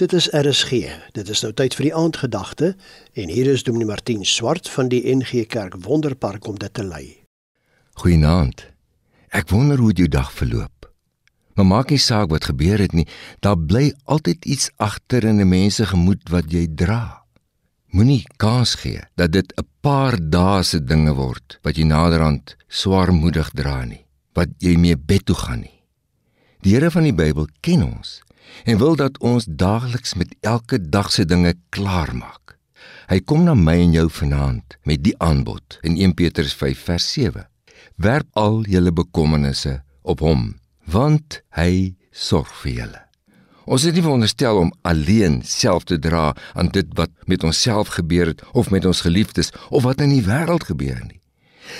Dit is RSG. Dit is nou tyd vir die aandgedagte en hier is Dominee Martin Swart van die NG Kerk Wonderpark om dit te lei. Goeienaand. Ek wonder hoe jou dag verloop. Maar maak nie saak wat gebeur het nie, daar bly altyd iets agter in 'n mens se gemoed wat jy dra. Moenie kans gee dat dit 'n paar dae se dinge word wat jy naderhand swaarmoedig dra nie, wat jy mee bed toe gaan nie. Die Here van die Bybel ken ons en wil dat ons daagliks met elke dag se dinge klaar maak. Hy kom na my en jou vanaand met die aanbod in 1 Petrus 5 vers 7. Werp al julle bekommernisse op hom, want hy sorg vir julle. Ons is nie veronderstel om alleen self te dra aan dit wat met onsself gebeur het of met ons geliefdes of wat in die wêreld gebeur nie.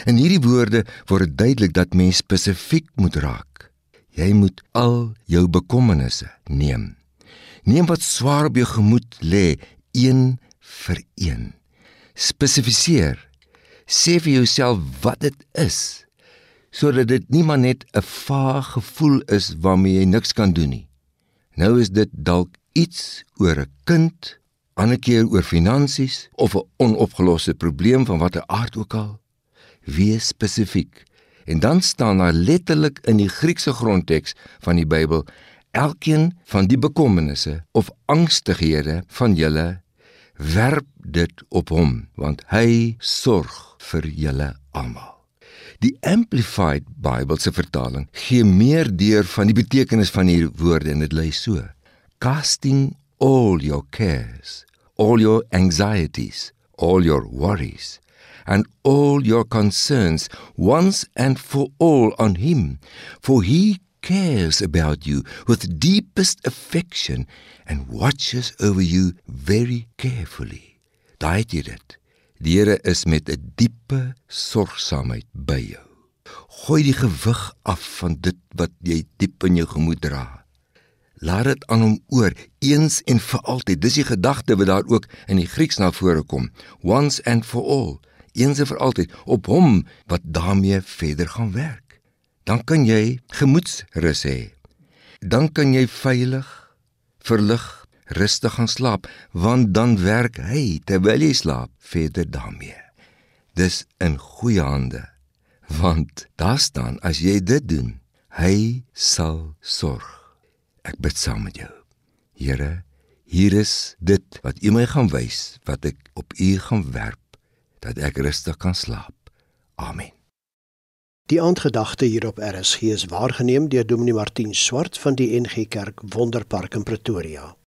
In hierdie woorde word dit duidelik dat mens spesifiek moet raak Jy moet al jou bekommernisse neem. Neem wat swaar op jou gemoed lê, een vir een. Spesifiseer. Sê vir jouself wat dit is sodat dit nie maar net 'n vaag gevoel is waarmee jy niks kan doen nie. Nou is dit dalk iets oor 'n kind, ander keer oor finansies of 'n onopgeloste probleem van watter aard ook al. Wees spesifiek. En dan staan daar letterlik in die Griekse grondteks van die Bybel elkeen van die bekommernisse of angstighede van julle werp dit op hom want hy sorg vir julle almal. Die Amplified Bybelse vertaling gee meer deur van die betekenis van hierdie woorde en dit lei so: Casting all your cares, all your anxieties, all your worries and all your concerns once and for all on him for he cares about you with deepest affection and watches over you very carefully. Daai dit? Die Here is met 'n diepe sorgsaamheid by jou. Gooi die gewig af van dit wat jy diep in jou gemoed dra. Laat dit aan hom oor eens en vir altyd. Dis die gedagte wat daar ook in die Grieks na vore kom. Once and for all eens en vir altyd op hom wat daarmee verder gaan werk. Dan kan jy gemoedsrus hê. Dan kan jy veilig, verlig, rustig gaan slaap, want dan werk hy terwyl jy slaap verder daarmee. Dis in goeie hande. Want daar staan as jy dit doen, hy sal sorg. Ek bid saam met jou. Here, hier is dit wat U my gaan wys wat ek op U gaan werp dat ek rustig kan slaap. Amen. Die aandgedagte hier op RSG is waargeneem deur Dominee Martin Swart van die NG Kerk Wonderpark in Pretoria.